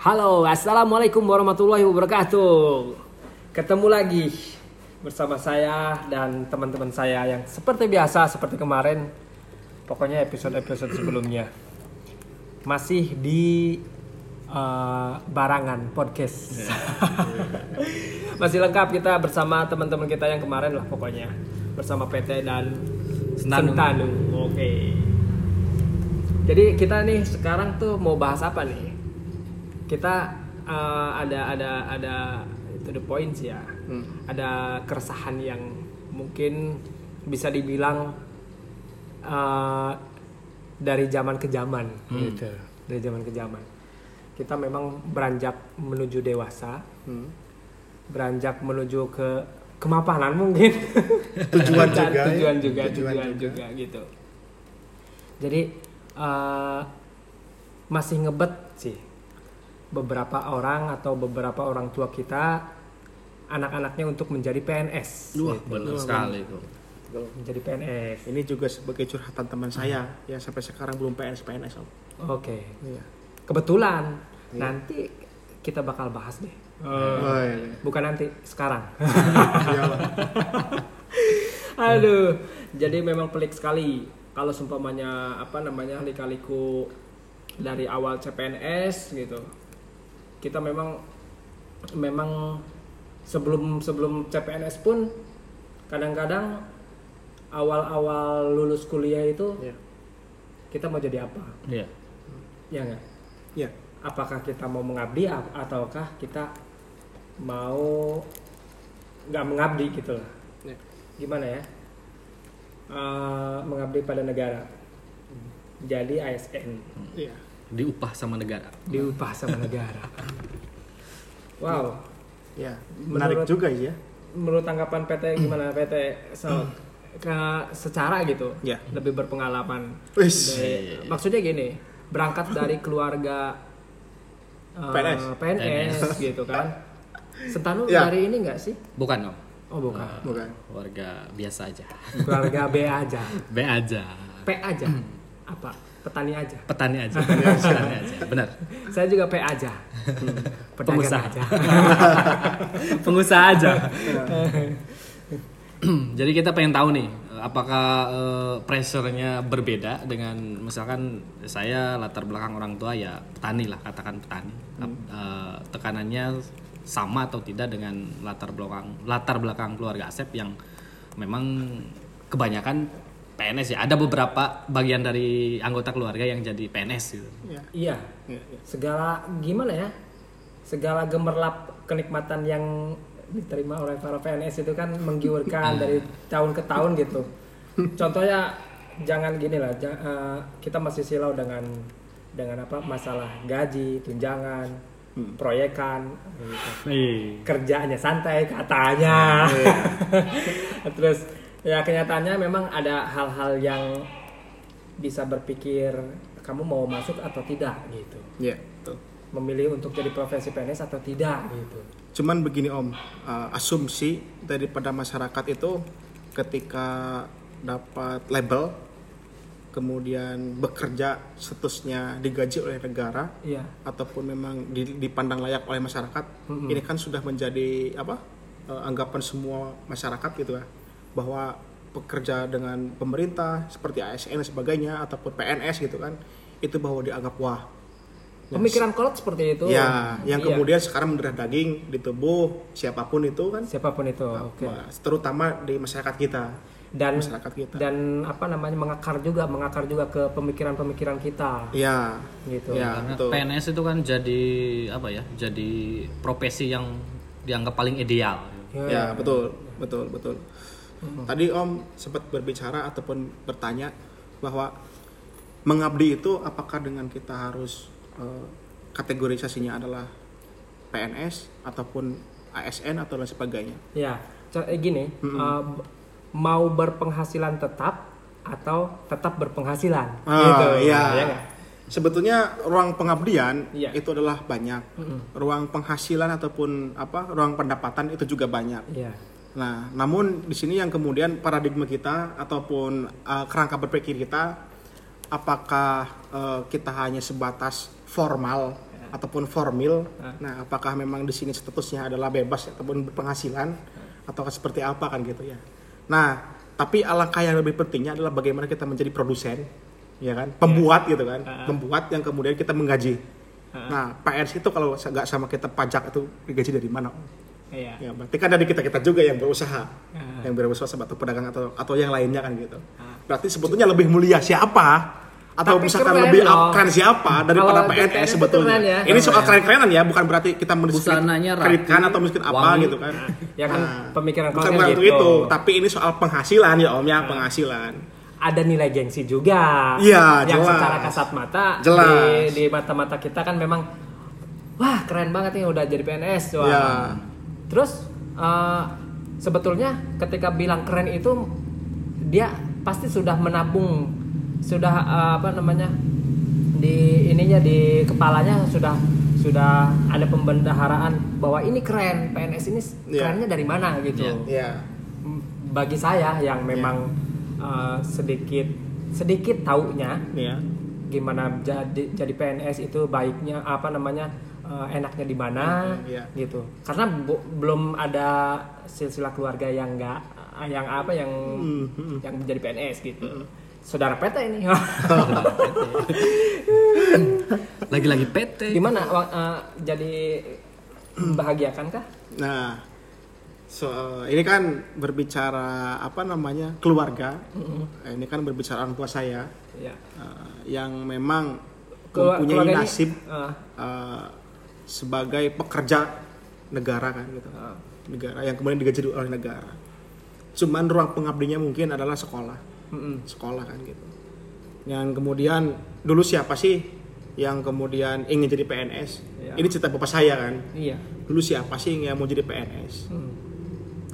Halo, assalamualaikum warahmatullahi wabarakatuh. Ketemu lagi bersama saya dan teman-teman saya yang seperti biasa, seperti kemarin, pokoknya episode-episode sebelumnya masih di uh, Barangan Podcast. masih lengkap kita bersama teman-teman kita yang kemarin lah pokoknya bersama PT dan Sentanu. Oke. Jadi kita nih sekarang tuh mau bahas apa nih? Kita uh, ada ada ada itu the point sih ya. Ada keresahan yang mungkin bisa dibilang uh, dari zaman ke zaman gitu. Dari zaman ke zaman. Kita memang beranjak menuju dewasa. Beranjak menuju ke kemapanan mungkin. Tujuan juga ya. tujuan juga Tujuan tujuan juga. juga gitu. Jadi eh, masih ngebet sih beberapa orang atau beberapa orang tua kita anak-anaknya untuk menjadi PNS. Wah, gitu. benar sekali itu. Menjadi PNS. Ini juga sebagai curhatan teman saya yang sampai sekarang belum PNS PNS om. Oke. Iya. Kebetulan nanti kita bakal bahas deh. Oh, iya. Bukan nanti, sekarang. Iyalah. Aduh, jadi memang pelik sekali kalau seumpamanya apa namanya lika-liku dari awal CPNS gitu. Kita memang memang sebelum sebelum CPNS pun kadang-kadang awal-awal lulus kuliah itu Iya. kita mau jadi apa? Iya. Ya nggak? Iya. Apakah kita mau mengabdi ataukah kita mau nggak mengabdi gitu lah? Iya. gimana ya Eh, mengabdi pada negara jadi ASN Iya. Diupah sama negara. diupah sama negara wow Iya. Menarik Menurut- juga ya. menurut tanggapan PT gimana PT so, ke secara gitu Ya. lebih berpengalaman. Dari- maksudnya gini berangkat dari keluarga eh, PNS. PNS gitu kan Sentanu Ya. dari ini enggak sih Bukan om. oh bukan Bukan. Warga biasa aja. keluarga B aja B aja. P aja apa petani aja Petani aja. Petani aja. Benar. saya juga P aja pedagang Pengusaha. aja Pengusaha aja. Jadi kita pengen tahu nih, apakah eh, pressure-nya berbeda dengan misalkan saya latar belakang orang tua ya petani lah, katakan petani. Ap- eh, tekanannya sama atau tidak dengan latar belakang latar belakang keluarga Asep yang memang kebanyakan PNS ya. Ada beberapa bagian dari anggota keluarga yang jadi PNS gitu. Iya. iya Iya, iya. segala gimana ya segala gemerlap kenikmatan yang diterima oleh para PNS itu kan menggiurkan dari tahun ke tahun gitu contohnya jangan gini lah eh, kita masih silau dengan dengan apa masalah gaji tunjangan proyekan gitu. kerjanya santai katanya terus ya kenyataannya memang ada hal-hal yang bisa berpikir kamu mau masuk atau tidak gitu Iya. Tuh. memilih untuk jadi profesi PNS atau tidak gitu Cuman begini om, uh, asumsi daripada masyarakat itu ketika dapat label, kemudian bekerja statusnya digaji oleh negara, iya ataupun memang di- dipandang layak oleh masyarakat ini kan sudah menjadi apa eh, anggapan semua masyarakat gitu ya bahwa bekerja dengan pemerintah seperti ASN dan sebagainya ataupun PNS gitu kan itu bahwa dianggap wah. Pemikiran kolot seperti itu. Ya yang Iya. kemudian sekarang mendarah daging di tubuh siapa pun itu kan. Siapa pun itu oke. terutama di masyarakat kita. Dan masyarakat kita. dan apa namanya mengakar juga mengakar juga ke pemikiran-pemikiran kita. Ya. Gitu. Ya Karena betul. PNS itu kan jadi apa ya? Jadi profesi yang dianggap paling ideal. Ya, betul, betul, betul. Tadi Om sempat berbicara ataupun bertanya bahwa mengabdi itu apakah dengan kita harus eh, kategorisasinya adalah PNS ataupun ASN atau lain sebagainya. ya eh, gini eh, b- mau berpenghasilan tetap atau tetap berpenghasilan Ah, gitu iya. ya nggak? Sebetulnya ruang pengabdian Iya. itu adalah banyak. Ruang penghasilan ataupun apa? ruang pendapatan itu juga banyak. Iya. Nah, namun di sini yang kemudian paradigma kita ataupun uh, kerangka berpikir kita, apakah uh, kita hanya sebatas formal ataupun formil. Ah. Nah, apakah memang di sini statusnya adalah bebas ataupun berpenghasilan atau seperti apa kan gitu ya. Nah, tapi alangkah yang lebih pentingnya adalah bagaimana kita menjadi produsen, ya kan, pembuat gitu kan, pembuat yang kemudian kita menggaji. Ah. Nah, PNS itu kalau nggak sama kita pajak itu digaji dari mana? Iya. Ya, berarti kan dari kita kita juga yang berusaha, Ah. yang berusaha atau pedagang atau atau yang lainnya kan gitu. Ah. Berarti sebetulnya lebih mulia siapa? Atau Tapi misalkan keren lebih loh. keren siapa daripada Kalau PNS sebetulnya. ya. Ini soal Keren ya. keren-kerenan ya, bukan berarti kita mendiskreditkan atau miskin apa wangi. gitu kan. Ya kan pemikiran bukan gitu. itu, tapi ini soal penghasilan ya Om ya, penghasilan. ada nilai gengsi juga. Iya, yang jelas. secara kasat mata Jelas. di di mata-mata kita kan memang wah keren banget nih udah jadi PNS wah. Iya. Terus eh, sebetulnya ketika bilang keren itu dia pasti sudah menabung sudah eh, apa namanya di ininya di kepalanya sudah sudah ada pembendaharaan bahwa ini keren PNS ini Iya. kerennya dari mana gitu Iya. Iya. bagi saya yang memang uh, sedikit sedikit taunya Iya. gimana jadi jadi PNS itu baiknya apa namanya uh, enaknya di mana Iya. gitu. Karena bu- belum ada silsilah keluarga yang enggak yang apa yang Mhm. yang menjadi PNS gitu. Saudara PT ini. Lagi-lagi PT. gimana uh, jadi bahagiakan kah? Nah, so, ini kan berbicara apa namanya keluarga. Eh, Ini kan berbicara orang tua saya. Ya eh, yang memang mempunyai ini, nasib uh, sebagai pekerja negara kan gitu. uh, Negara yang kemudian digaji oleh negara. Cuman ruang pengabdinya mungkin adalah sekolah. mm-mm. Sekolah kan gitu. Yang kemudian dulu siapa sih yang kemudian ingin jadi PNS? Iya. Ini cerita bapak saya kan. iya Dulu siapa sih yang mau jadi PNS? Hmm.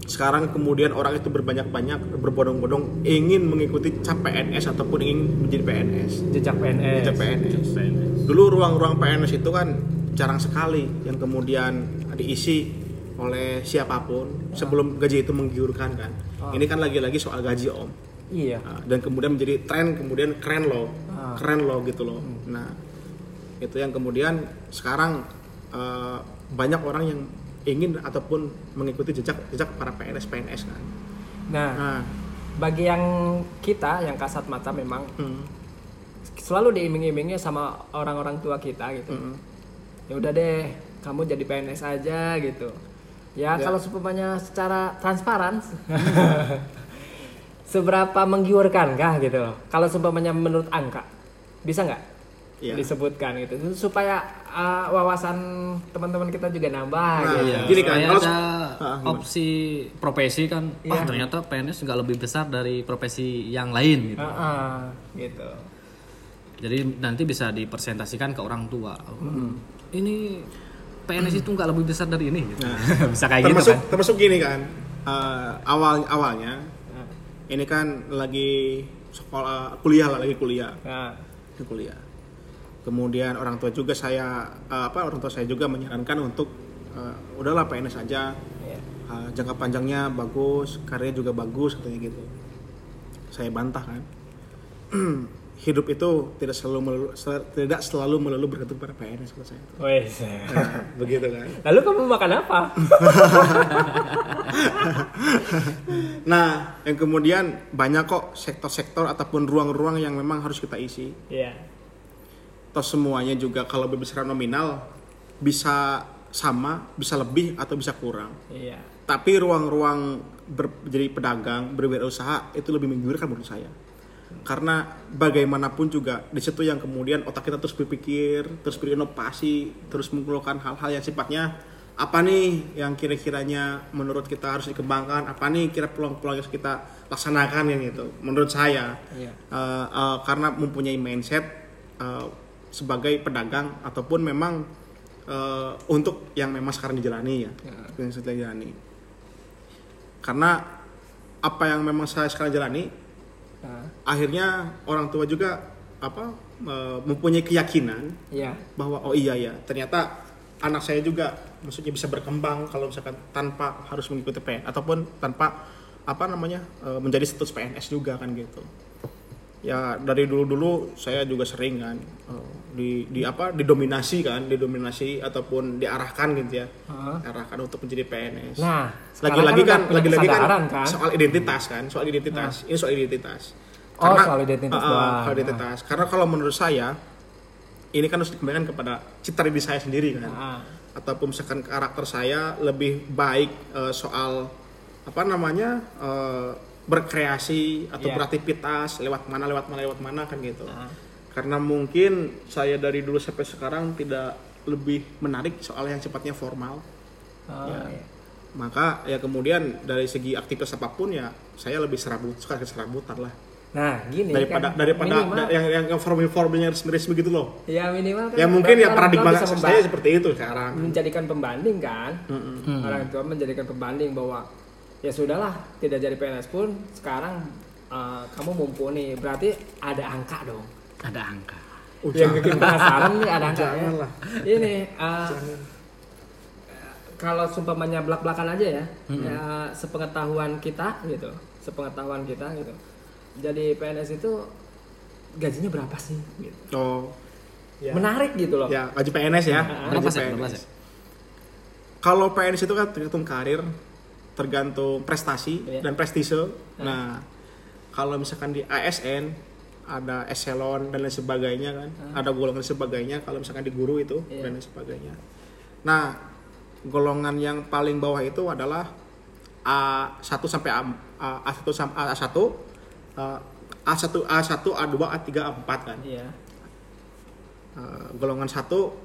Sekarang kemudian orang itu berbanyak-banyak berbondong-bondong ingin mengikuti cap PNS ataupun ingin menjadi PNS. jejak PNS Menjadi PNS. Dulu ruang-ruang PNS itu kan jarang sekali yang kemudian diisi oleh siapa pun sebelum gaji itu menggiurkan kan. Ah. Ini kan lagi-lagi soal gaji om. iya. Nah, dan kemudian menjadi tren kemudian keren loh. Ah. keren loh gitu loh. Nah itu yang kemudian sekarang eh, banyak orang yang ingin ataupun mengikuti jejak jejak para PNS PNS kan? Nah nah. bagi yang kita yang kasat mata memang hmm, selalu diiming-imingnya sama orang-orang tua kita gitu. Hmm, ya udah deh kamu jadi PNS aja gitu ya, Ya. kalau supaya secara transparan seberapa menggiurkan kah gitu loh kalau supaya menurut angka bisa nggak Iya. disebutkan gitu supaya uh, wawasan teman-teman kita juga nambah Nah, gitu Iya, Gini kan, kalau- ada Ah, opsi profesi kan, Iya. wah ternyata PNS nggak lebih besar dari profesi yang lain gitu. Ah, ah, gitu Jadi nanti bisa dipresentasikan ke orang tua. Oh, Ini PNS itu nggak lebih besar dari ini. Gitu. Nah. bisa kayak gitu termasuk kan? termasuk gini kan eh, awal awalnya ini kan lagi sekolah kuliah lah lagi kuliah nah, di kuliah. Kemudian orang tua juga saya eh, apa orang tua saya juga menyarankan untuk eh, udahlah PNS aja iya. eh, jangka panjangnya bagus, karyanya juga bagus katanya gitu. Saya bantah kan. Hidup itu tidak selalu melulu, sel- tidak selalu melulu bergantung pada PNS kalau saya. Wes. Nah, begitu kan. Lalu kamu makan apa? Nah, yang kemudian banyak kok sektor-sektor ataupun ruang-ruang yang memang harus kita isi. Iya. Atau semuanya juga kalau berbicara nominal bisa sama, bisa lebih atau bisa kurang. Iya. Tapi ruang-ruang ber- jadi pedagang, berwirausaha itu lebih menggiurkan menurut saya. Karena bagaimanapun juga di situ yang kemudian otak kita terus berpikir, terus berinovasi, terus mengeluarkan hal-hal yang sifatnya apa nih yang kira-kiranya menurut kita harus dikembangkan, apa nih kira peluang-peluang yang kita laksanakan yang itu. Menurut saya, Iya. Eh, eh, karena mempunyai mindset eh, sebagai pedagang ataupun memang eh, untuk yang memang sekarang dijalani ya, yang sedang dijalani. Karena apa yang memang saya sekarang jalani, Nah, akhirnya orang tua juga apa mempunyai keyakinan iya. bahwa oh iya ya ternyata anak saya juga maksudnya bisa berkembang kalau misalkan tanpa harus mengikuti PN ataupun tanpa apa namanya eh, menjadi status PNS juga kan gitu ya dari dulu dulu saya juga sering kan eh, di di apa didominasi kan didominasi ataupun diarahkan gitu ya Heeh. diarahkan untuk menjadi PNS Nah, lagi-lagi kan kan lagi-lagi kan, kan? soal identitas kan soal identitas ini soal identitas Oh, soal identitas doang. soal identitas karena kalau menurut saya ini kan harus dikembalikan kepada citra diri saya sendiri kan Ah. ataupun misalkan karakter saya lebih baik eh, soal apa namanya eh, berkreasi atau Iya. beraktivitas lewat mana lewat mana lewat mana kan gitu Ah. karena mungkin saya dari dulu sampai sekarang tidak lebih menarik soal yang sifatnya formal Oh, Ya. iya. maka ya kemudian dari segi aktivitas apa pun ya saya lebih serabut suka serabutan lah Nah, gini daripada kan, daripada minimal, da- yang yang, yang formal formalnya resmi-resmi gitu loh ya minimal kan ya mungkin ya paradigma saya seperti itu sekarang menjadikan pembanding kan Hmm. orang tua menjadikan pembanding bahwa ya sudahlah tidak jadi PNS pun sekarang eh, kamu mumpuni berarti ada angka dong Ada angka. Oh, yang bikin penasaran nih ada angka ya. Janganlah. ini eh, kalau sumpamanya belak belakan aja ya, ya sepengetahuan kita gitu sepengetahuan kita gitu jadi PNS itu gajinya berapa sih gitu. oh ya. menarik gitu loh ya gaji PNS ya Ah, gaji Berapa sih? PNS. Berapa sih? kalau PNS itu kan tergantung karir tergantung prestasi Iya. dan prestise. Nah kalau misalkan di ASN ada eselon dan lain sebagainya kan ada golongan dan sebagainya kalau misalkan di guru itu Iya. dan lain sebagainya. Nah golongan yang paling bawah itu adalah A1 sampai A, A, A1 sampai A1 uh, A1 A1 A2 A3 A4 kan. Iya Uh, golongan 1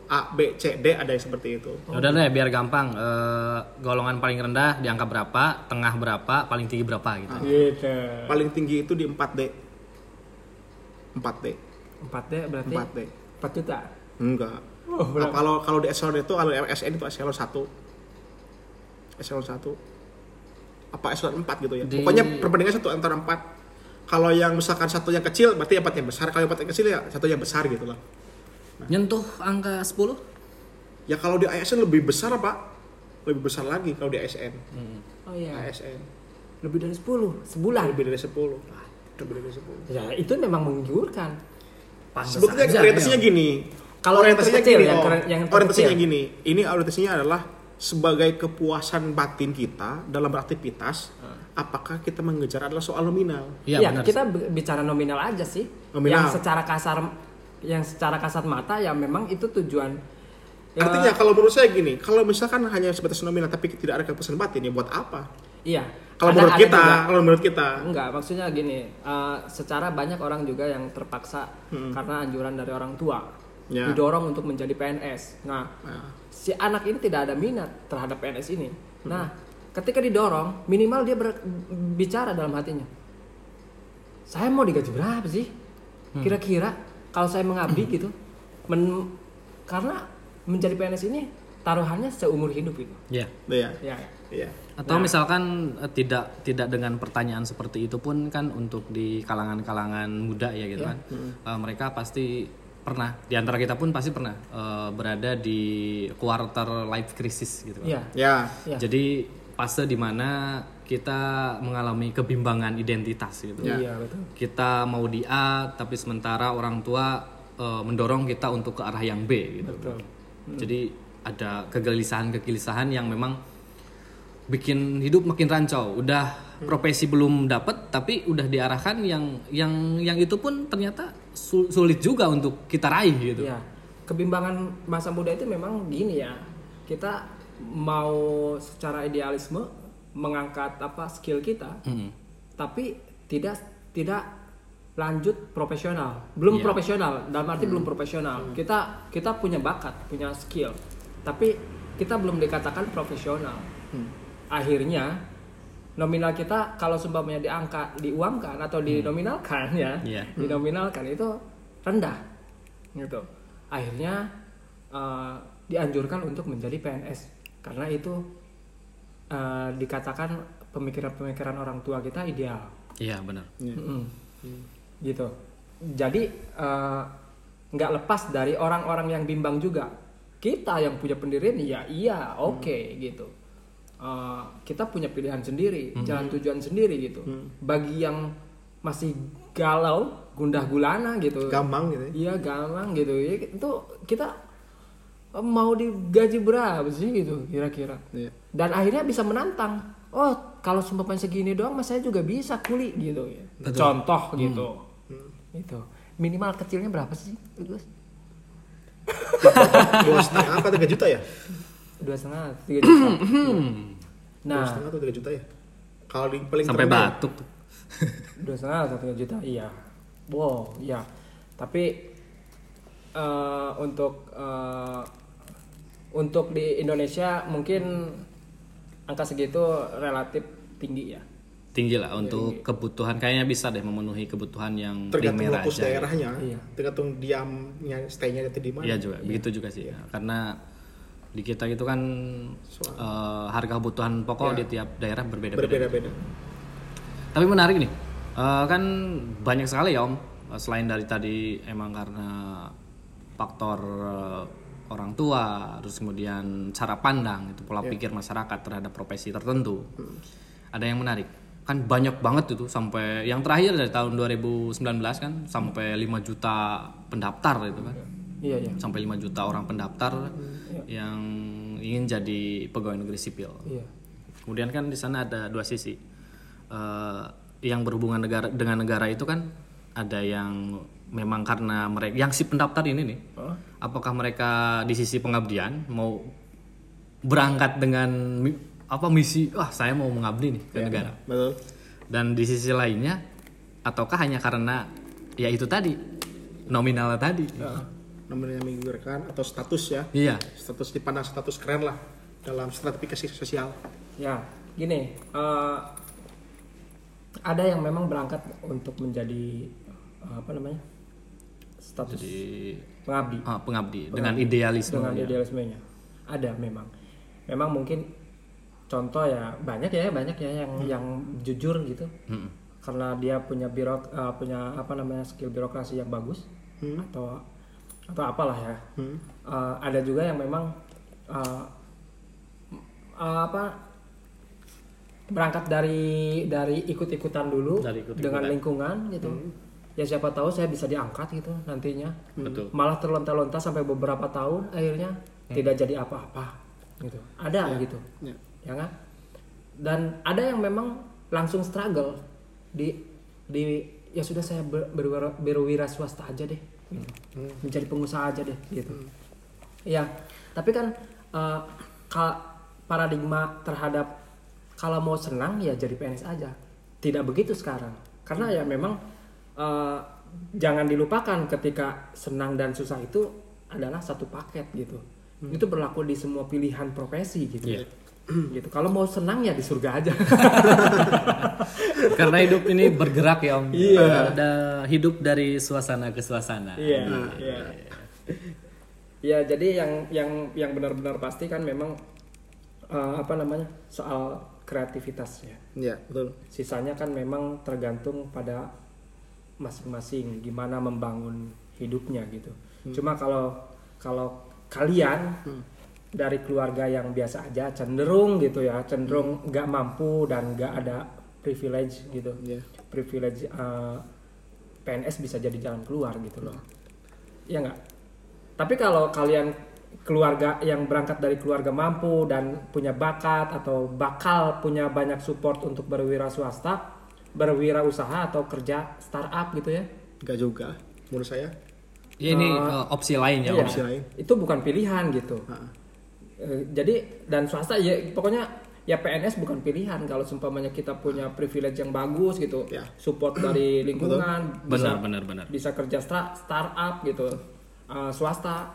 A B C D ada yang seperti itu. Ya Udah deh biar gampang. Eh, golongan paling rendah di angka berapa, tengah berapa, paling tinggi berapa gitu. gitu. Paling tinggi itu di 4D 4D 4D berarti 4D 4 juta? Enggak. Oh, Nah, kalau kalau di eselon itu kalau SN itu eselon 1 eselon 1 apa eselon 4 gitu ya? Di- pokoknya perbandingan satu antara 4 kalau yang misalkan satu yang kecil berarti empat yang besar. Kalau empat yang kecil ya satu yang besar gitu lah Nyentuh angka 10? ya kalau di ASN lebih besar pak lebih besar lagi kalau di ASN oh iya ASN lebih dari 10 sebulan lebih dari 10 lebih dari 10 ya itu memang menggiurkan Sebetulnya orientasinya ya. gini. Kalau yang orientasinya terkecil, gini, yang Om. keren- yang orientasinya gini. Ini orientasinya adalah sebagai kepuasan batin kita dalam beraktivitas. Apakah kita mengejar adalah soal nominal? Iya ya, benar. kita bicara nominal aja sih Nominal. yang secara kasar yang secara kasat mata ya memang itu tujuan Ya, Artinya kalau menurut saya gini, kalau misalkan hanya sebatas nominal tapi tidak ada kepuasan batin ya buat apa? iya Kalau Ada- menurut ada kita, juga. kalau menurut kita, enggak maksudnya gini eh, secara banyak orang juga yang terpaksa karena anjuran dari orang tua Ya. didorong untuk menjadi PNS nah nah, si anak ini tidak ada minat terhadap PNS ini. Nah, ketika didorong, minimal dia ber- bicara dalam hatinya. Saya mau digaji berapa sih? Kira-kira kalau saya mengabdi gitu, men- karena menjadi PNS ini taruhannya seumur hidup itu. Iya. ya, Ya, ya. Atau misalkan eh, tidak tidak dengan pertanyaan seperti itu pun kan untuk di kalangan-kalangan muda ya gitu Iya. kan. Eh, mereka pasti pernah di antara kita pun pasti pernah eh, berada di quarter life crisis gitu kan. ya, Ya, ya. Jadi fase di mana kita mengalami kebimbangan identitas gitu. Ya. Iya betul. Kita mau di A tapi sementara orang tua eh, mendorong kita untuk ke arah yang B gitu. Betul. Jadi ada kegelisahan-kegelisahan yang memang bikin hidup makin rancau. Udah profesi belum dapat tapi udah diarahkan yang yang yang itu pun ternyata sul- sulit juga untuk kita raih gitu. Ya, kebimbangan masa muda itu memang gini ya. Kita mau secara idealisme mengangkat apa skill kita, Hmm. tapi tidak tidak lanjut profesional. Belum Iya. profesional, dalam arti belum profesional. Kita kita punya bakat, punya skill, tapi kita belum dikatakan profesional. Akhirnya nominal kita kalau seumpamanya diangkat, diuangkan atau dinominalkan ya, Iya. dinominalkan itu rendah gitu akhirnya eh, dianjurkan untuk menjadi PNS karena itu eh, dikatakan pemikiran-pemikiran orang tua kita ideal Iya benar. Mm-mm. gitu jadi eh, nggak lepas dari orang-orang yang bimbang juga kita yang punya pendirian ya iya oke gitu Eh, kita punya pilihan sendiri jalan tujuan sendiri gitu bagi yang masih galau, gundah gulana gitu. gampang gitu ya. Iya gampang gitu. Ya, itu kita mau digaji berapa sih gitu kira-kira. Iya. Dan akhirnya bisa menantang. Oh kalau sumpah segini doang, mas saya juga bisa kuli gitu. ya. Contoh gitu. Itu minimal kecilnya berapa sih? Gus? dua setengah apa tiga juta ya Dua setengah, tiga juta. dua nah, setengah atau tiga juta ya kalau di paling Sampai batuk. dua setengah atau tiga juta, iya. Wow, iya. Tapi eh, untuk eh, untuk di Indonesia mungkin angka segitu relatif tinggi ya. Tinggi lah untuk kebutuhan kayaknya bisa deh memenuhi kebutuhan yang tergantung primer fokus aja. daerahnya Iya. tergantung diamnya stay-nya itu di mana Iya juga, begitu juga sih. Karena di kita itu kan eh, harga kebutuhan pokok di tiap daerah berbeda-beda. berbeda-beda Tapi menarik nih, eh, kan banyak sekali ya om. Selain dari tadi emang karena faktor eh, orang tua, terus kemudian cara pandang itu pola pikir masyarakat terhadap profesi tertentu. Ada yang menarik, kan banyak banget itu sampai yang terakhir dari tahun 2019 kan sampai 5 juta pendaftar itu kan Iya, iya. sampai 5 juta orang pendaftar yang ingin jadi pegawai negeri sipil. Iya. Kemudian kan di sana ada dua sisi. Eh, yang berhubungan negara dengan negara itu kan ada yang memang karena mereka yang si pendaftar ini nih. Oh. Apakah mereka di sisi pengabdian mau berangkat dengan apa misi wah saya mau mengabdi nih ke negara. betul Dan di sisi lainnya ataukah hanya karena ya itu tadi nominal tadi. namanya menggiurkan atau status ya Iya. status dipandang status keren lah dalam stratifikasi sosial Ya, gini, eh, ada yang memang berangkat untuk menjadi apa namanya status Jadi pengabdi ah, pengabdi dengan idealisme. dengan idealismenya. Ada memang, memang mungkin contoh ya banyak ya banyak ya yang yang jujur gitu, Mm-mm. karena dia punya birok eh, punya apa namanya skill birokrasi yang bagus atau atau apalah ya. Hmm. Eh, ada juga yang memang eh, eh, apa berangkat dari dari ikut-ikutan dulu Dari ikut-ikutan. dengan lingkungan gitu ya siapa tahu saya bisa diangkat gitu nantinya. Betul. malah terlonta-lonta sampai beberapa tahun akhirnya tidak jadi apa-apa gitu. Ada gitu. Ya. ya kan? Dan ada yang memang langsung struggle di di ya sudah saya ber, berwira, berwira swasta aja deh gitu. menjadi pengusaha aja deh gitu. Ya tapi kan ka- paradigma terhadap kalau mau senang ya jadi PNS aja. Tidak begitu sekarang. Karena ya memang eh, jangan dilupakan ketika senang dan susah itu adalah satu paket gitu itu berlaku di semua pilihan profesi gitu Iya. gitu kalau mau senang ya di surga aja Karena hidup ini bergerak ya om. Iya. Ada hidup dari suasana ke suasana. Iya, iya. Ya, jadi yang yang yang benar-benar pasti kan memang eh, apa namanya soal kreativitas ya. ya betul Sisanya kan memang tergantung pada masing-masing gimana membangun hidupnya gitu. Cuma kalau kalau kalian dari keluarga yang biasa aja cenderung gitu ya, cenderung nggak mampu dan nggak ada privilege gitu. ya Privilege eh, PNS bisa jadi jalan keluar gitu loh. Iya nggak? Tapi kalau kalian keluarga yang berangkat dari keluarga mampu dan punya bakat atau bakal punya banyak support untuk berwira swasta, berwirausaha atau kerja startup gitu ya. enggak juga menurut saya Ya, ini eh, opsi lain ya Iya, opsi lain. Itu bukan pilihan gitu. Ha. Eh, jadi dan swasta ya pokoknya ya PNS bukan pilihan kalau seumpamanya kita punya privilege yang bagus gitu, Ya. support dari lingkungan, bisa Benar, benar, benar. bisa kerja stra- startup gitu uh, swasta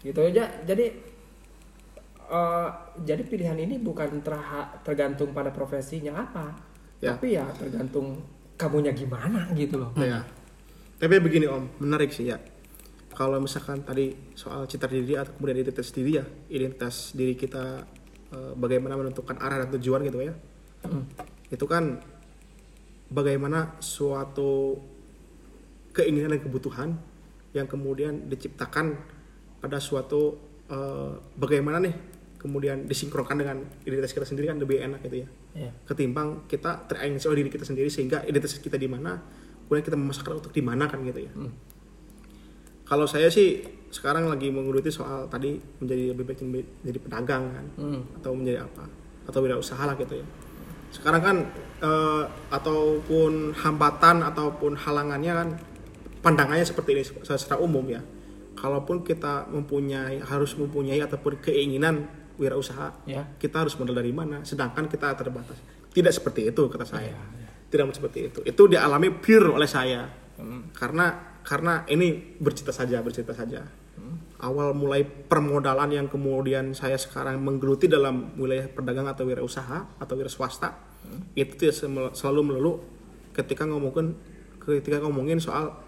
gitu aja jadi uh, jadi pilihan ini bukan terha- tergantung pada profesinya apa Ya. tapi ya tergantung kamunya gimana gitu loh Ya. Tapi begini Om, menarik sih ya. Kalau misalkan tadi soal citra diri atau kemudian identitas diri ya, identitas diri kita eh, bagaimana menentukan arah dan tujuan gitu ya. Itu kan bagaimana suatu keinginan dan kebutuhan yang kemudian diciptakan pada suatu eh, bagaimana nih kemudian disinkronkan dengan identitas kita sendiri kan lebih enak gitu ya ya ketimbang kita oleh diri kita sendiri sehingga identitas kita di mana kemudian kita memasakkan untuk di mana kan gitu ya. Kalau saya sih sekarang lagi menggeluti soal tadi menjadi lebih baik menjadi pedagang kan atau menjadi apa atau wirausaha lah gitu ya. Sekarang kan eh, ataupun hambatan ataupun halangannya kan pandangannya seperti ini secara umum ya. Kalaupun kita mempunyai harus mempunyai ataupun keinginan wirausaha Ya. kita harus modal dari mana sedangkan kita terbatas tidak seperti itu kata saya Iya, tidak seperti itu itu dialami pure oleh saya Hmm. karena karena ini bercerita saja bercerita saja Hmm. awal mulai permodalan yang kemudian saya sekarang menggeluti dalam wilayah pedagang atau wirausaha atau wira swasta Hmm. itu tidak selalu melulu ketika ngomongin ketika ngomongin soal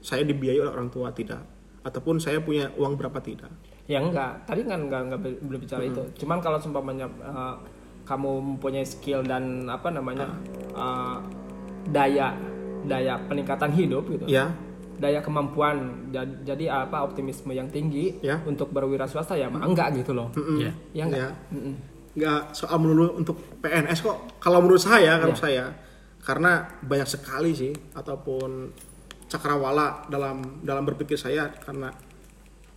saya dibiayai oleh orang tua tidak ataupun saya punya uang berapa tidak Ya enggak, tadi kan enggak enggak be- belum bicara itu. Cuman kalau seumpamanya uh, kamu mempunyai skill dan apa namanya uh, daya daya peningkatan hidup gitu. ya Daya kemampuan ja- jadi apa optimisme yang tinggi Ya. untuk berwira swasta ya mah enggak gitu loh. Iya. Ya enggak. Ya. Mm-mm. nggak soal melulu untuk PNS kok kalau menurut saya kalau Ya. saya karena banyak sekali sih ataupun cakrawala dalam dalam berpikir saya karena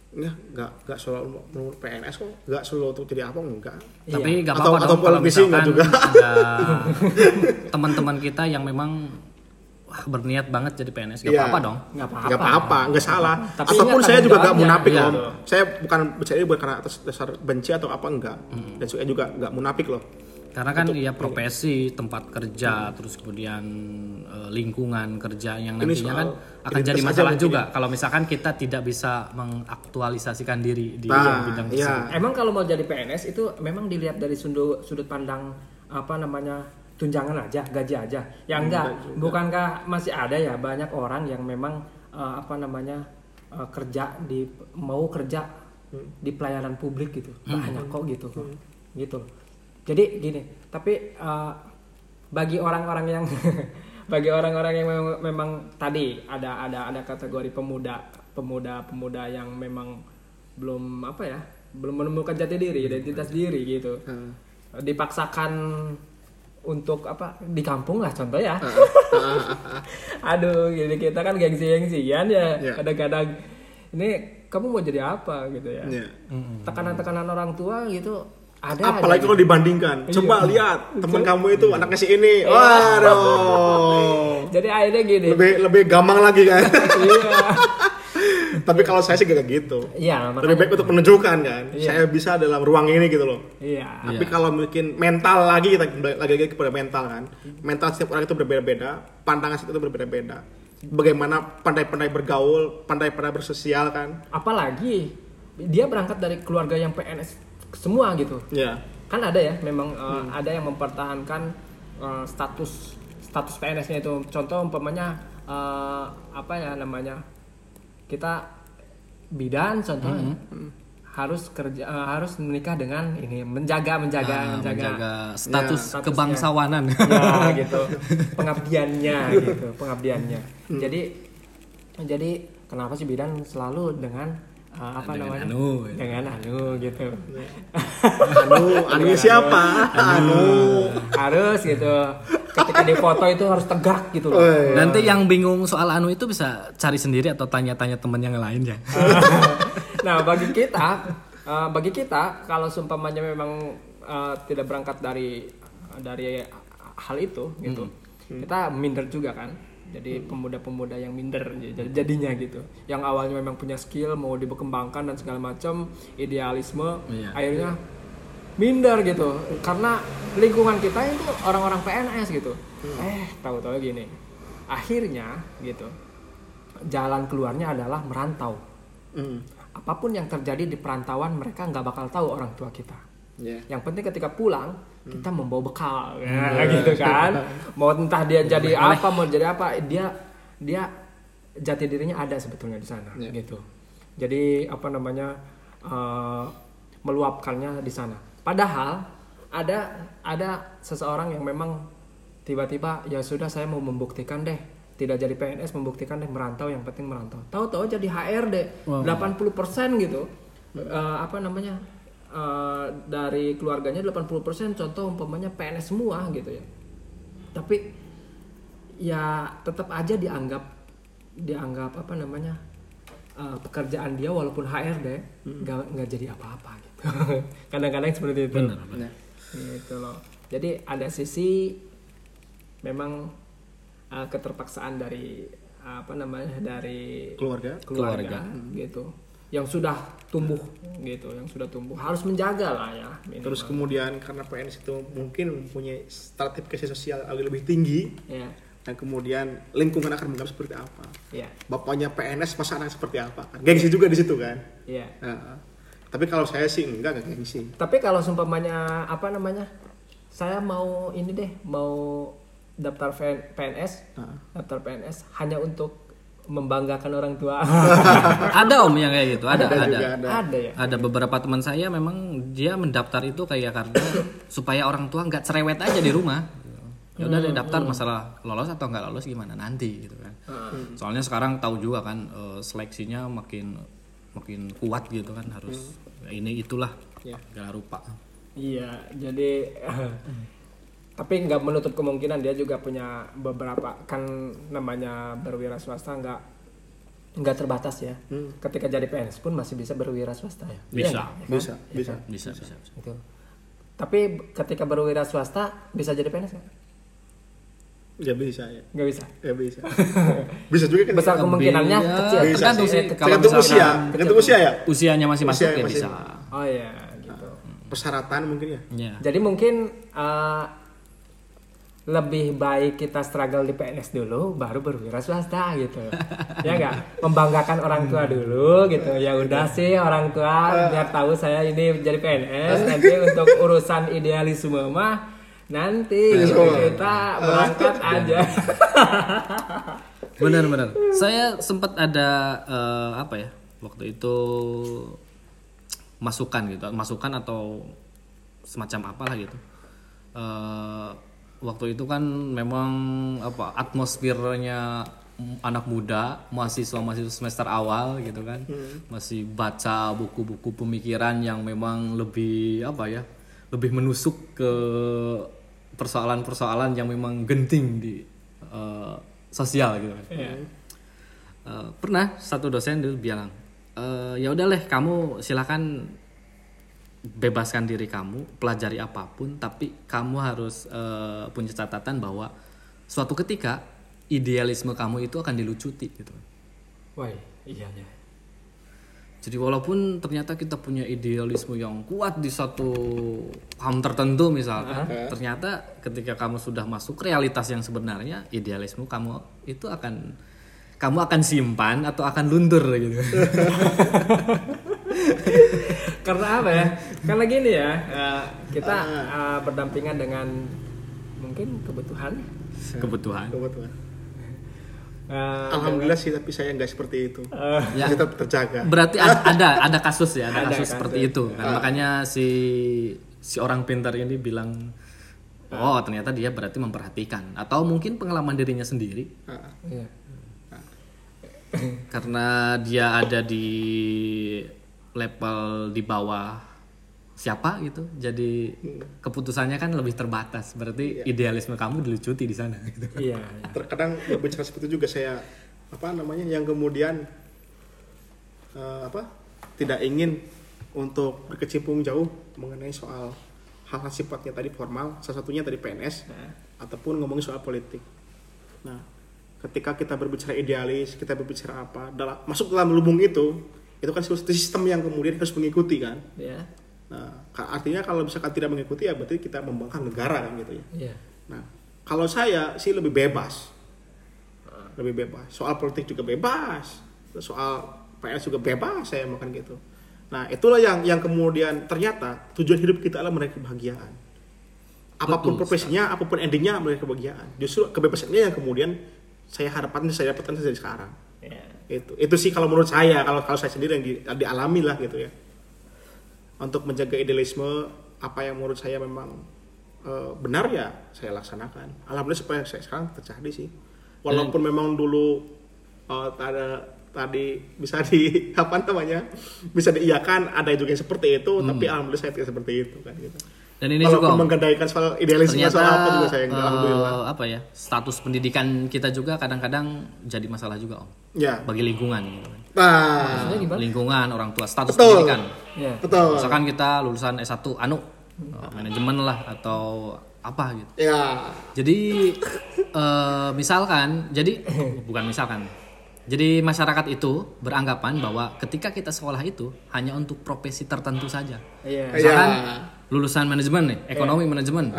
ya nggak nggak selalu melulu PNS kok nggak selalu untuk jadi apa enggak Tapi nggak Atau- apa-apa atau dong kalau nggak misalkan juga. ada teman-teman kita yang memang wah, berniat banget jadi PNS. Gak Iya. apa-apa dong. Enggak apa-apa. nggak apa-apa nggak salah Tapi ataupun saya juga nggak munafik om gitu. saya bukan bicara bukan karena atas dasar benci atau apa enggak dan saya juga nggak munafik loh Karena kan ya profesi, tempat kerja, terus kemudian eh, lingkungan kerja yang Ini nantinya soal kan akan jadi masalah juga kalau misalkan kita tidak bisa mengaktualisasikan diri di Nah, bidang iya. tersebut. Emang kalau mau jadi PNS itu memang dilihat dari sudut sudut pandang apa namanya tunjangan aja, gaji aja. Ya enggak, bukankah masih ada ya banyak orang yang memang eh, apa namanya eh, kerja di mau kerja di pelayanan publik gitu. Banyak kok gitu. Gitu. Jadi gini, tapi eh, bagi orang-orang yang bagi orang-orang yang memang, memang tadi ada ada ada kategori pemuda pemuda pemuda yang memang belum apa ya belum menemukan jati diri identitas diri gitu Hmm. dipaksakan untuk apa di kampung lah contoh ya aduh gini kita kan gengsi-gengsian ya Iya. kadang-kadang ini kamu mau jadi apa gitu ya Iya. tekanan-tekanan orang tua gitu ada Apalagi kalau dibandingkan, Iya. coba lihat teman kamu itu anaknya si ini, waduh, jadi akhirnya gini. Lebih lebih gampang lagi kan. iya. Tapi kalau saya sih gak gitu. iya Lebih baik untuk menunjukkan kan, Iya. saya bisa dalam ruang ini gitu loh. iya. Tapi kalau mungkin mental lagi kita lagi lagi kepada mental kan, mental setiap orang itu berbeda-beda, pandangan setiap itu berbeda-beda. Bagaimana pandai-pandai bergaul, pandai-pandai bersosial kan, apalagi dia berangkat dari keluarga yang PNS semua gitu. Ya. kan ada ya memang uh, ada yang mempertahankan uh, status status PNS-nya itu. Contoh umpamanya uh, apa ya namanya kita bidan contohnya harus kerja uh, harus menikah dengan ini menjaga menjaga Nah, menjaga, menjaga status statusnya. kebangsawanan. ya gitu. Pengabdiannya gitu pengabdiannya. Jadi jadi kenapa sih bidan selalu dengan uh, apa Dengan namanya anu, gitu. dengan anu gitu Anu, anu siapa? Anu. harus gitu ketika di foto itu harus tegak gitu loh Woi. Nanti yang bingung soal anu itu bisa cari sendiri atau tanya-tanya temen yang lain ya. nah bagi kita uh, bagi kita kalau seumpamanya memang uh, tidak berangkat dari dari hal itu gitu kita minder juga kan jadi pemuda-pemuda yang minder jadinya gitu. Yang awalnya memang punya skill mau dikembangkan dan segala macam idealisme Iya. akhirnya minder gitu. Karena lingkungan kita itu orang-orang PNS gitu. Eh tahu-tahu gini. Akhirnya gitu jalan keluarnya adalah merantau. Hmm. apa pun yang terjadi di perantauan mereka nggak bakal tahu orang tua kita. Ya. yang penting ketika pulang kita membawa bekal ya, gitu kan. Mau entah dia jadi apa mau jadi apa dia dia jati dirinya ada sebetulnya di sana Ya. gitu. Jadi apa namanya eh, meluapkannya di sana. Padahal ada ada seseorang yang memang tiba-tiba ya sudah saya mau membuktikan deh. Tidak jadi PNS membuktikan deh merantau yang penting merantau. Tahu-tahu jadi HRD 80% gitu. Eh, apa namanya eh, dari keluarganya 80% contoh umpamanya PNS semua gitu ya. Tapi ya tetap aja dianggap dianggap apa namanya uh, pekerjaan dia walaupun HRD nggak nggak jadi apa-apa gitu. Kadang-kadang seperti itu. Benar. Nah, gitu loh. Jadi ada sisi memang uh, keterpaksaan dari apa namanya dari keluarga keluarga, gitu yang sudah tumbuh gitu yang sudah tumbuh. Harus menjaga lah ya minimal. terus kemudian karena PNS itu mungkin mempunyai stratifikasi sosial agak lebih tinggi ya dan kemudian lingkungan akan menganggap seperti apa. Ya bapaknya PNS masa anak seperti apa? Kan gengsi juga di situ kan? Ya Nah, tapi kalau saya sih enggak enggak gengsi. Tapi kalau seumpamanya apa namanya saya mau ini deh mau daftar PNS Nah. daftar PNS hanya untuk membanggakan orang tua. Ada om yang kayak gitu ada Ada ada juga ada. ada. Ya? Ada beberapa teman saya memang dia mendaftar itu kayak karena supaya orang tua nggak cerewet aja di rumah. Ya udah deh daftar masalah lolos atau nggak lolos gimana nanti gitu kan. Soalnya sekarang tahu juga kan eh, seleksinya makin makin kuat gitu kan harus ya ini itulah Ya. segala rupa Iya, jadi tapi nggak menutup kemungkinan dia juga punya beberapa kan namanya berwira swasta nggak nggak terbatas ya. Ketika jadi PNS pun masih bisa berwira swasta ya. Bisa. Iya nggak? bisa Iya bisa kan? bisa bisa, bisa. Gitu. Tapi ketika berwira swasta bisa jadi PNS nggak? ya bisa ya Nggak bisa. ya bisa bisa juga kan Besar kemungkinannya Iya, kecil. Bisa tergantung sih. kalau tergantung usia tergantung usia ya usianya masih masuk Usia ya masih- bisa Oh iya, gitu. persyaratan mungkin ya ya Jadi mungkin uh, lebih baik kita struggle di PNS dulu, baru berwira swasta gitu. ya nggak? Membanggakan orang tua dulu gitu. Ya udah sih orang tua biar tahu saya ini jadi PNS. Nanti untuk urusan idealisme mah nanti gitu. kita berangkat aja. benar-benar saya sempat ada eh, apa ya waktu itu masukan gitu masukan atau semacam apalah gitu Eh, waktu itu kan memang apa atmosfernya anak muda mahasiswa mahasiswa semester awal gitu kan. Masih baca buku-buku pemikiran yang memang lebih apa ya lebih menusuk ke persoalan-persoalan yang memang genting di eh, sosial gitu kan. Eh, pernah satu dosen dulu bilang "Eh, ya udah leh kamu silakan bebaskan diri kamu pelajari apa pun tapi kamu harus eh, punya catatan bahwa suatu ketika idealisme kamu itu akan dilucuti gitu. Wah, iya ya. jadi walaupun ternyata kita punya idealisme yang kuat di satu paham tertentu misalkan ternyata ketika kamu sudah masuk realitas yang sebenarnya idealisme kamu itu akan kamu akan simpan atau akan luntur gitu Karena apa ya? Karena gini ya, uh, kita uh, berdampingan dengan mungkin kebutuhan. kebutuhan. Kebetulan Uh, alhamdulillah sih tapi saya nggak seperti itu. Uh, Ya. kita tetap terjaga. Berarti ad- ada ada kasus ya ada, Ada kasus kasus. seperti itu. Kan makanya si si orang pintar ini bilang oh ternyata dia berarti memperhatikan. Atau mungkin pengalaman dirinya sendiri. Ah, iya. karena dia ada di level di bawah siapa gitu. Jadi keputusannya kan lebih terbatas. Berarti idealisme kamu dilucuti di sana gitu. Iya, iya. terkadang berbicara seperti itu juga saya apa namanya yang kemudian eh, apa tidak ingin untuk berkecimpung jauh mengenai soal hal-hal sifatnya tadi formal salah satunya tadi PNS ataupun ngomongin soal politik. Nah ketika kita berbicara idealis kita berbicara apa dalam masuk dalam lubung itu itu kan sistem yang kemudian harus mengikuti kan Iya. nah artinya kalau misalkan tidak mengikuti ya berarti kita membangkang negara kan gitu ya Iya. Nah, kalau saya sih lebih bebas. Lebih bebas. Soal politik juga bebas. Soal PS juga bebas saya makan gitu. Nah, itulah yang yang kemudian ternyata tujuan hidup kita adalah meraih kebahagiaan. Apa pun Betul profesinya, apa pun endingnya meraih kebahagiaan. Justru kebebasan ini yang kemudian saya harapkan saya dapatkan dari sekarang. Iya. Itu itu sih kalau menurut saya, kalau kalau saya sendiri yang di, dialami lah gitu ya. Untuk menjaga idealisme apa yang menurut saya memang eh, benar ya saya laksanakan. Alhamdulillah supaya saya sekarang terjadi sih. Walaupun memang dulu eh, ada tadi bisa di apa namanya bisa diiyakan ada juga yang seperti itu tapi alhamdulillah saya tidak seperti itu kan gitu Dan ini Kalau juga Om, menggadaikan soal idealisme ternyata soal apa juga saya enggak eh, alhamdulillah. apa ya status pendidikan kita juga kadang-kadang jadi masalah juga om Ya. bagi lingkungan gitu kan. Nah, lingkungan orang tua status Betul. pendidikan Ya. betul. misalkan kita lulusan S1 anu eh, manajemen lah atau apa gitu Ya. jadi eh, misalkan jadi bukan misalkan jadi masyarakat itu beranggapan bahwa ketika kita sekolah itu hanya untuk profesi tertentu saja Iya. misalkan Ya. Lulusan manajemen nih ekonomi manajemen.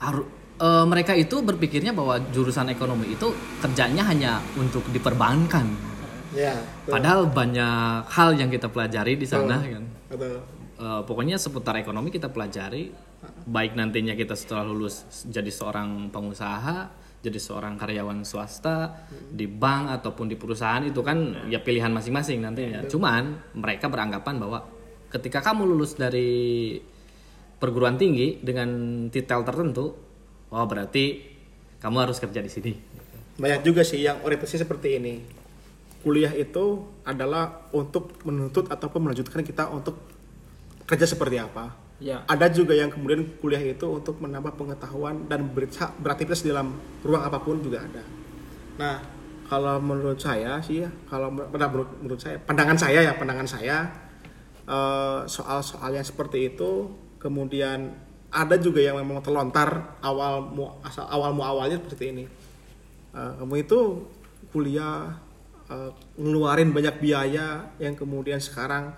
Haru- eh, mereka itu berpikirnya bahwa jurusan ekonomi itu kerjanya hanya untuk diperbankan. Ya. betul. padahal banyak hal yang kita pelajari di sana kan. Betul. Eh, pokoknya seputar ekonomi kita pelajari baik nantinya kita setelah lulus jadi seorang pengusaha jadi seorang karyawan swasta di bank ataupun di perusahaan itu kan ya pilihan masing-masing nantinya. Cuman mereka beranggapan bahwa ketika kamu lulus dari perguruan tinggi dengan titel tertentu oh berarti kamu harus kerja di sini Banyak juga sih yang orientasi seperti ini. Kuliah itu adalah untuk menuntut ataupun melanjutkan kita untuk kerja seperti apa. Ya. Ada juga yang kemudian kuliah itu untuk menambah pengetahuan dan beraktivitas di dalam ruang apa pun juga ada. Nah, kalau menurut saya sih ya, kalau men- menurut, menurut saya, pandangan saya ya, pandangan saya eh, soal-soal yang seperti itu, kemudian ada juga yang memang terlontar awal mu asal awal mu awalnya seperti ini. Eh, kamu itu kuliah eh, ngeluarin banyak biaya yang kemudian sekarang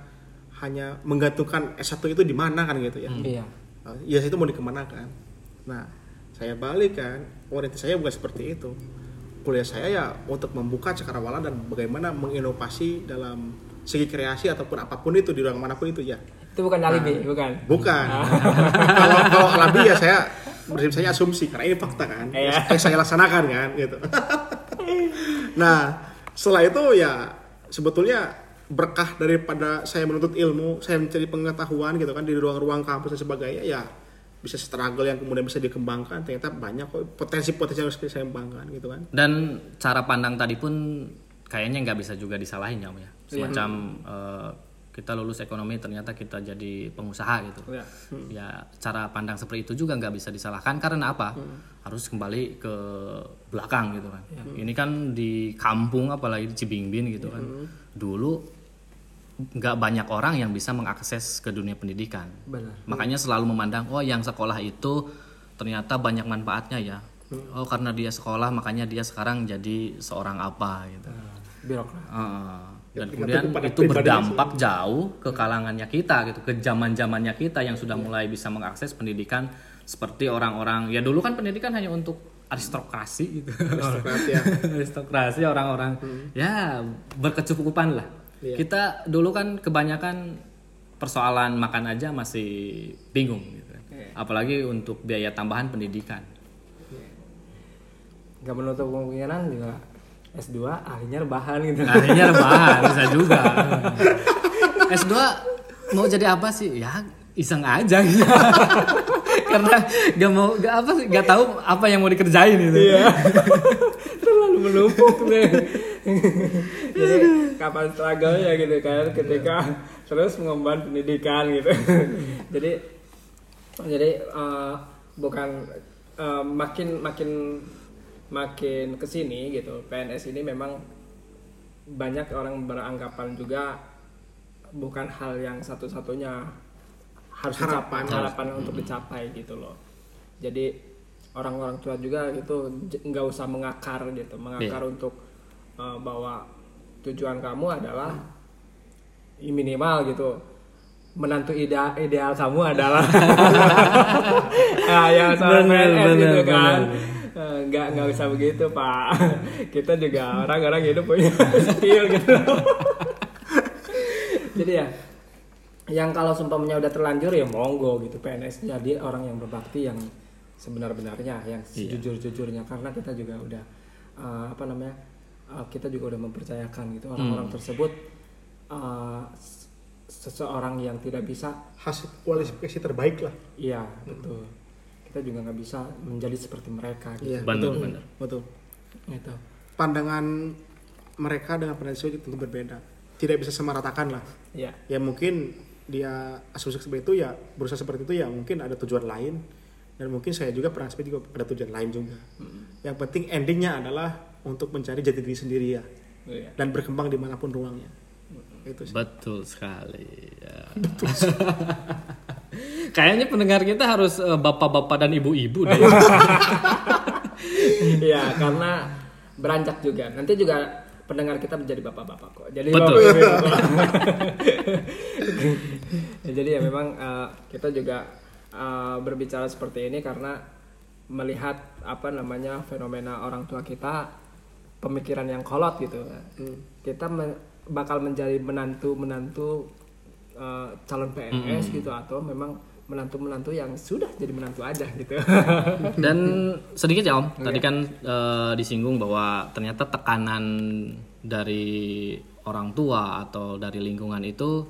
hanya menggantungkan S1 itu di mana kan gitu ya. Iya. Uh, ya itu mau dikemanakan nah saya balik kan orientasi saya bukan seperti itu kuliah saya ya untuk membuka cakrawala dan bagaimana menginovasi dalam segi kreasi ataupun apa pun itu di ruang mana pun itu ya Itu bukan alibi, bukan. bukan. Kalau kalau alabi ya saya prinsip saya asumsi karena ini fakta kan. Yang saya laksanakan kan gitu. Nah setelah itu ya sebetulnya berkah daripada saya menuntut ilmu saya mencari pengetahuan gitu kan di ruang-ruang kampus dan sebagainya ya bisa struggle yang kemudian bisa dikembangkan. Ternyata banyak kok potensi-potensi yang harus saya kembangkan gitu kan. Dan cara pandang tadi pun kayaknya nggak bisa juga disalahin ya om ya. Semacam eh, kita lulus ekonomi ternyata kita jadi pengusaha gitu. Iya. ya cara pandang seperti itu juga nggak bisa disalahkan karena apa? Harus kembali ke belakang gitu kan. Ini kan di kampung apalagi di Cibingbin gitu kan. Dulu nggak banyak orang yang bisa mengakses ke dunia pendidikan. Benar. makanya selalu memandang oh yang sekolah itu ternyata banyak manfaatnya ya. Oh karena dia sekolah makanya dia sekarang jadi seorang apa gitu Birokrat. Heeh. dan Ya, kemudian tergantung pada itu berdampak jauh ke kalangannya kita gitu ke zaman zamannya kita yang sudah mulai bisa mengakses pendidikan seperti orang-orang ya dulu kan pendidikan hanya untuk aristokrasi gitu Aristokrat ya. aristokrasi orang-orang ya berkecukupan lah Iya. kita dulu kan kebanyakan persoalan makan aja masih bingung gitu apalagi untuk biaya tambahan pendidikan Gak menutup kemungkinan juga S2 ahlinya rebahan gitu. akhirnya rebahan bisa juga S2 mau jadi apa sih ya iseng aja gitu karena gak mau gak apa sih gak tahu apa yang mau dikerjain gitu Terlalu menumpuk deh. Jadi kapan struggle ya gitu kan ketika terus mengemban pendidikan gitu. jadi jadi eh, bukan eh, makin makin makin ke sini gitu. PNS ini memang banyak orang beranggapan juga bukan hal yang satu-satunya harus Harapan. dicapai harapan untuk dicapai gitu loh. Jadi orang-orang tua juga gitu nggak usah mengakar gitu. Mengakar untuk uh, bahwa tujuan kamu adalah minimal gitu menantu ide- ideal kamu adalah nah, yang seorang PNS gitu kan. bener. Nggak nggak usah begitu pak. Kita juga orang-orang hidup punya skill gitu. Jadi ya yang kalau sumpahnya udah terlanjur ya monggo gitu PNS jadi orang yang berbakti yang sebenar-benarnya yang Iya. sejujur-jujurnya. Karena kita juga udah eh, apa namanya eh, kita juga udah mempercayakan gitu orang-orang Hmm. tersebut eh, s- seseorang yang tidak bisa hasil kualifikasi terbaik lah. Iya betul kita juga nggak bisa menjadi seperti mereka gitu, Iya, Benar, betul benar. betul gitu. pandangan mereka dengan pandangan saya tentu berbeda tidak bisa samaratakan lah Iya. ya mungkin dia asumsi seperti itu ya berusaha seperti itu ya mungkin ada tujuan lain dan mungkin saya juga pernah seperti itu ada tujuan lain juga. Yang penting endingnya adalah untuk mencari jati diri sendiri ya Iya. dan berkembang di mana pun ruangnya. Itu sih. Betul sekali. Ya. Kayaknya pendengar kita harus eh, bapak-bapak dan ibu-ibu deh. Iya, karena beranjak juga. Nanti juga pendengar kita menjadi bapak-bapak kok. Jadi Betul. bapak- ibu- Ya, jadi ya memang eh, kita juga eh, berbicara seperti ini karena melihat apa namanya fenomena orang tua kita pemikiran yang kolot gitu. Kita me- bakal menjadi menantu-menantu eh, calon PNS gitu atau memang menantu-menantu yang sudah jadi menantu aja gitu. Dan sedikit ya Om, tadi kan eh, disinggung bahwa ternyata tekanan dari orang tua atau dari lingkungan itu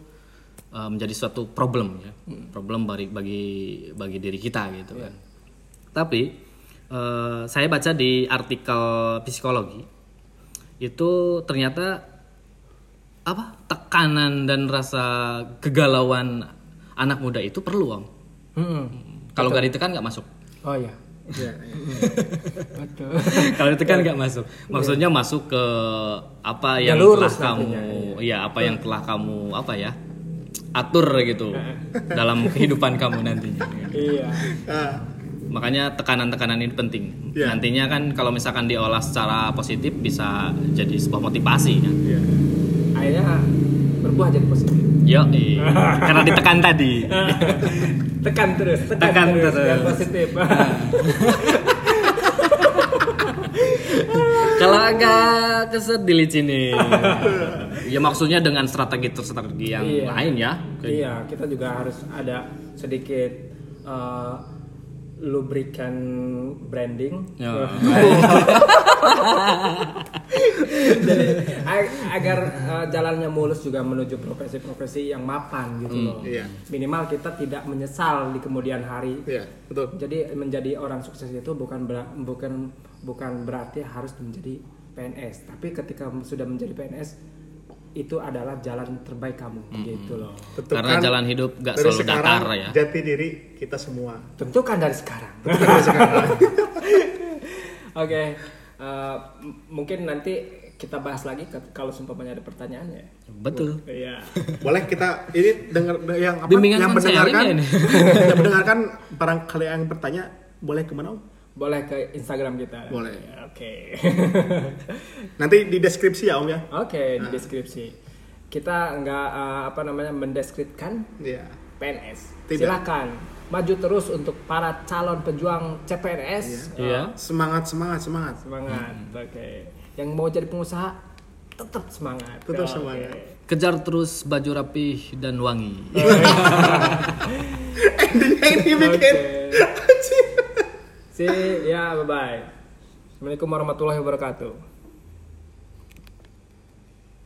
eh, menjadi suatu problem ya, problem bagi bagi bagi diri kita gitu kan. Tapi eh, saya baca di artikel psikologi itu ternyata apa tekanan dan rasa kegalauan anak muda itu perlu Om. Hmm. Kalau nggak ditekan nggak masuk. Oh ya. Ya, ya. Betul. Kalau itu kan nggak masuk. Maksudnya masuk ke apa yang Ya, telah kamu, nantinya, iya apa yang telah kamu apa ya atur gitu dalam kehidupan kamu nantinya. iya. Makanya tekanan-tekanan ini penting. Iya. Nantinya kan kalau misalkan diolah secara positif bisa jadi sebuah motivasi kan. ya. Akhirnya berbuah jadi positif. Yo, karena ditekan tadi. Tekan terus, tekan, Tekan terus, terus. biar positif. Kalau agak keset dilicinin. ya maksudnya dengan strategi-strategi yang Iya. lain ya. iya, kita juga harus ada sedikit eh, lubrikan branding. Ya. Jadi ag- agar eh, jalannya mulus juga menuju profesi-profesi yang mapan gitu loh. iya. Minimal kita tidak menyesal di kemudian hari. Iya, betul. Jadi menjadi orang sukses itu bukan bukan bukan berarti harus menjadi PNS, tapi ketika sudah menjadi PNS itu adalah jalan terbaik kamu gitu loh. Tentukan Karena jalan hidup gak dari selalu sekarang datar ya. Jati diri kita semua. Tentukan dari sekarang. Oke, eh, m- mungkin nanti kita bahas lagi kalau seumpamanya ada pertanyaan ya. Betul. Iya. Boleh kita ini dengar yang apa Bimbingan yang mendengarkan ya yang mendengarkan barangkali yang bertanya boleh ke mana Om? Boleh ke Instagram kita. Boleh. Oke. Nanti di deskripsi ya Om ya. Oke, di deskripsi. Kita nggak eh, apa namanya mendeskripsikan Iya. PNS. Tidak. Silakan maju terus untuk para calon pejuang CPNS. Iya. Semangat semangat semangat. Semangat. Oke. Yang mau jadi pengusaha tetap semangat. Tetap Oke. semangat. Kejar terus baju rapih dan wangi. ini bikin. See, ya bye bye. Assalamualaikum warahmatullahi wabarakatuh.